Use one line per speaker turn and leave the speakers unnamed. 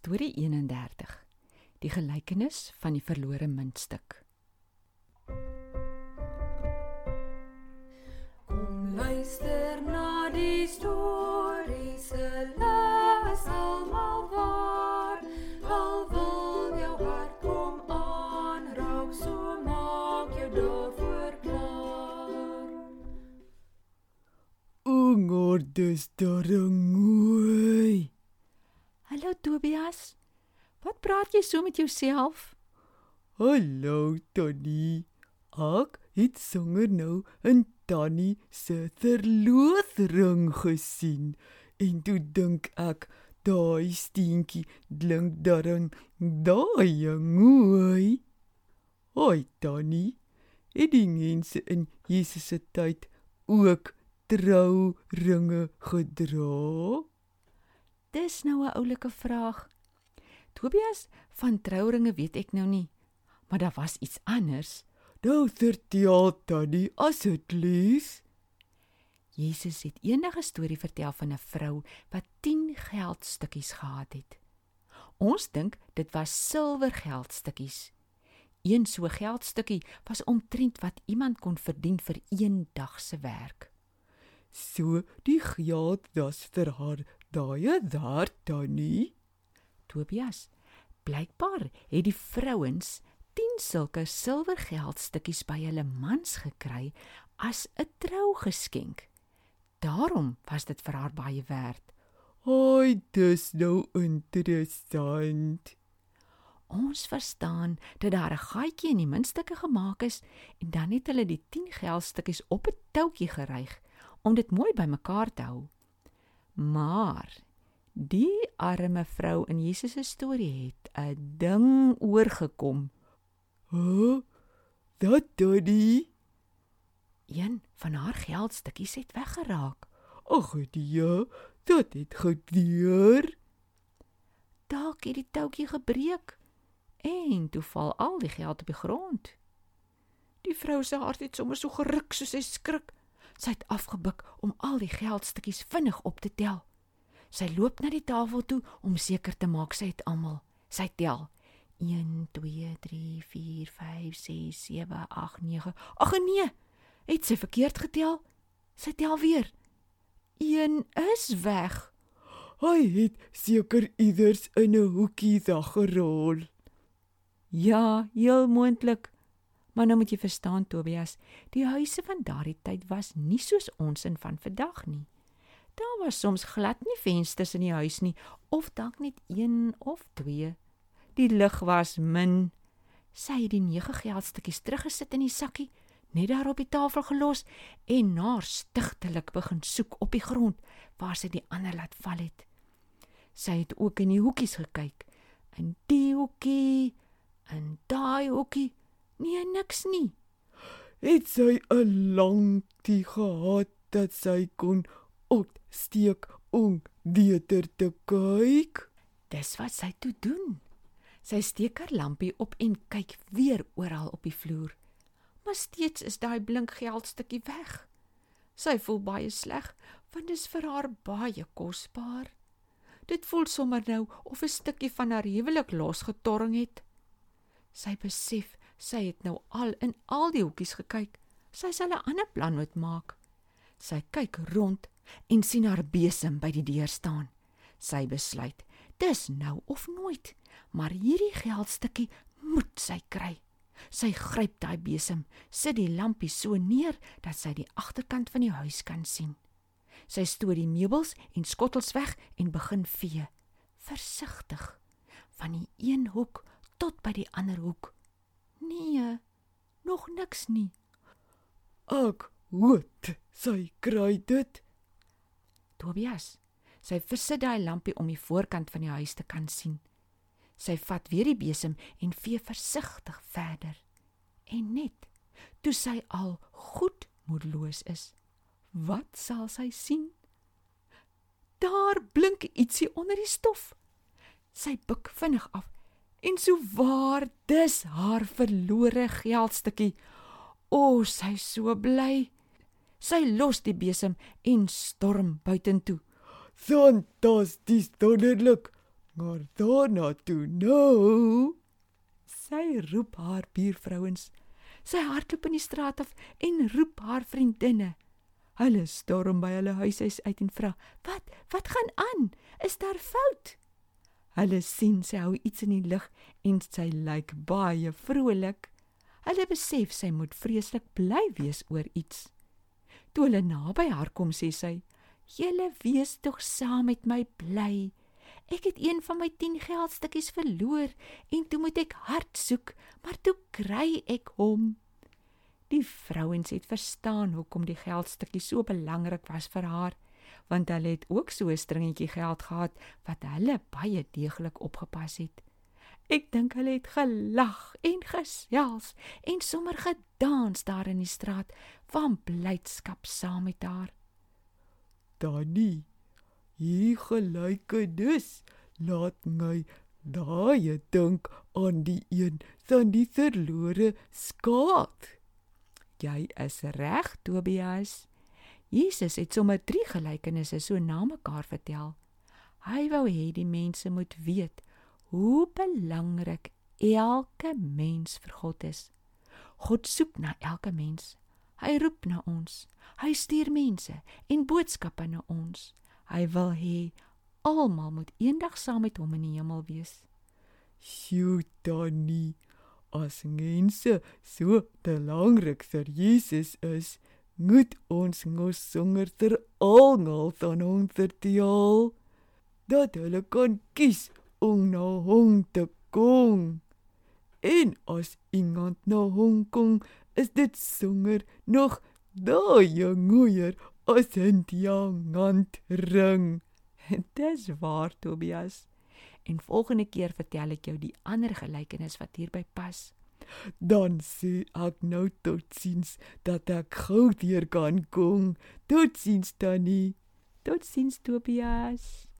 Storie 31. Die gelykenis van die verlore muntstuk.
Kom luister na die storie se les almal waar. Al wil jou hart kom aanraak, so maak jou daarvoor klaar.
Ongordes doringooi.
Hallo Tobias. Wat praat jy so met jouself?
Hallo Tannie. Ek het songer nou 'n Tannie se verloofring gesien en toe dink ek daai steentjie klink darm daai ngooi. Hoi Tannie. Het die mense in Jesus se tyd ook trouringe gedra?
Dis nou 'n oulike vraag. Tobias, van trouringe weet ek nou nie, maar daar was iets anders.
Nou vertel Tannie asseblief.
Jesus het eendag 'n storie vertel van 'n vrou wat 10 geldstukkies gehad het. Ons dink dit was silwergeldstukkies. Een so geldstukkie was omtrent wat iemand kon verdien vir een dag se werk.
So die geld was vir haar daai daar Tannie.
Tobias, blykbaar het die vrouens 10 sulke silwergeldstukkies by hulle mans gekry as 'n trougeskenk. Daarom was dit vir haar baie werd.
Hoi, dis nou interessant.
Ons verstaan dat daar 'n gaatjie in die muntstukke gemaak is en dan het hulle die 10 geldstukkies op 'n toutjie geryg om dit mooi bymekaar te hou. Maar die arme vrou in Jesus se storie het 'n ding oorgekom.
Huh? Dat Tannie?
Een van haar geldstukkies het weggeraak.
Ag, ja, dit het gebeur.
Dalk het die toutjie gebreek en toe val al die geld op die grond. Die vrou se hart het sommer so geruk soos sy skrik. Sy het afgebuk om al die geldstukkies vinnig op te tel. Sy loop na die tafel toe om seker te maak sy het almal. Sy tel 1 2 3 4 5 6 7 8 9. Ag nee, het sy verkeerd getel? Sy tel weer. 1 is weg.
Hy het seker iewers in 'n hoekie daar gerol.
Ja, heel moontlik. Maar nou moet jy verstaan Tobias, die huise van daardie tyd was nie soos ons in van vandag nie. Daar was soms glad nie vensters in die huis nie of dalk net een of twee. Die lig was min. Sy het die nege geldstukkies teruggesit in die sakkie, net daar op die tafel gelos en na stigtelik begin soek op die grond waar sy die ander laat val het. Sy het ook in die hoekies gekyk. In die hoekie, in daai hoekie, nee niks nie.
Het sy 'n lang tie gehad dat sy kon opsteek om beter te kyk?
Dis wat sy toe doen. Sy steek haar lampie op en kyk weer oral op die vloer. Maar steeds is daai blink geldstukkie weg. Sy voel baie sleg want dit is vir haar baie kosbaar. Dit voel sommer nou of 'n stukkie van haar huwelik losgetorring het. Sy besef sy het nou al in al die hoekies gekyk. Sy sal 'n ander plan moet maak. Sy kyk rond en sien haar besem by die deur staan. Sy besluit, dis nou of nooit, maar hierdie geldstukkie moet sy kry. Sy gryp daai besem, sit die lampie so neer dat sy die agterkant van die huis kan sien. Sy stoot die meubels en skottels weg en begin vee, versigtig, van die een hoek tot by die ander hoek. Nee, nog niks nie.
Ek hoop sy kry dit.
Tobias, sy versit daai lampie om die voorkant van die huis te kan sien. Sy vat weer die besem en vee versigtig verder. En net toe sy al goed moedeloos is, wat sal sy sien? Daar blink ietsie onder die stof. Sy buig vinnig af en so waar dis haar verlore geldstukkie. O, sy is so bly. Sy los die besem en storm buitentoe.
Fantasties wonderlik. Maar daarna toe nou.
Sy roep haar buurvrouens. Sy hardloop in die straat af en roep haar vriendinne. Hulle storm by hulle huise uit en vra: "Wat? Wat gaan aan? Is daar fout?" Hulle sien sy hou iets in die lug en sy lyk baie vrolik. Hulle besef sy moet vreeslik bly wees oor iets. Toe hulle naby haar kom, sê sy: "Julle wees tog saam met my bly. Ek het een van my 10 geldstukkies verloor en toe moet ek hard soek, maar toe kry ek hom." Die vrouens het verstaan hoekom die geldstukkie so belangrik was vir haar, want hulle het ook so 'n stringetjie geld gehad wat hulle baie deeglik opgepas het. Ek dink hulle het gelag en gesels en sommer gedans daar in die straat van blydskap saam met haar.
Danie, hier gelyke dus laat my daai dink aan die een van die verlore skaat.
Jy is reg, Tobias. Jesus het sommer drie gelykenisse so na mekaar vertel. Hy wou hê die mense moet weet hoe belangrik elke mens vir God is. God soek na elke mens. Hy roep na ons. Hy stuur mense en boodskappe na ons. Hy wil hê almal moet eendag saam met hom in die hemel wees.
Sjoe, Danie, as mense so belangrik vir Jesus is, moet ons mos songer ter almal van hom vertel dat hulle kan kies om na hom te kom. En as iemand na hom kom, is dit songer nog daai mooier as 'n diamant ring.
Dis waar, Tobias. En volgende keer vertel ek jou die ander gelykenis wat hierby pas.
Dan sê ek nou totsiens dat ek gou weer kan kom. Totsiens Tannie.
Totsiens Tobias.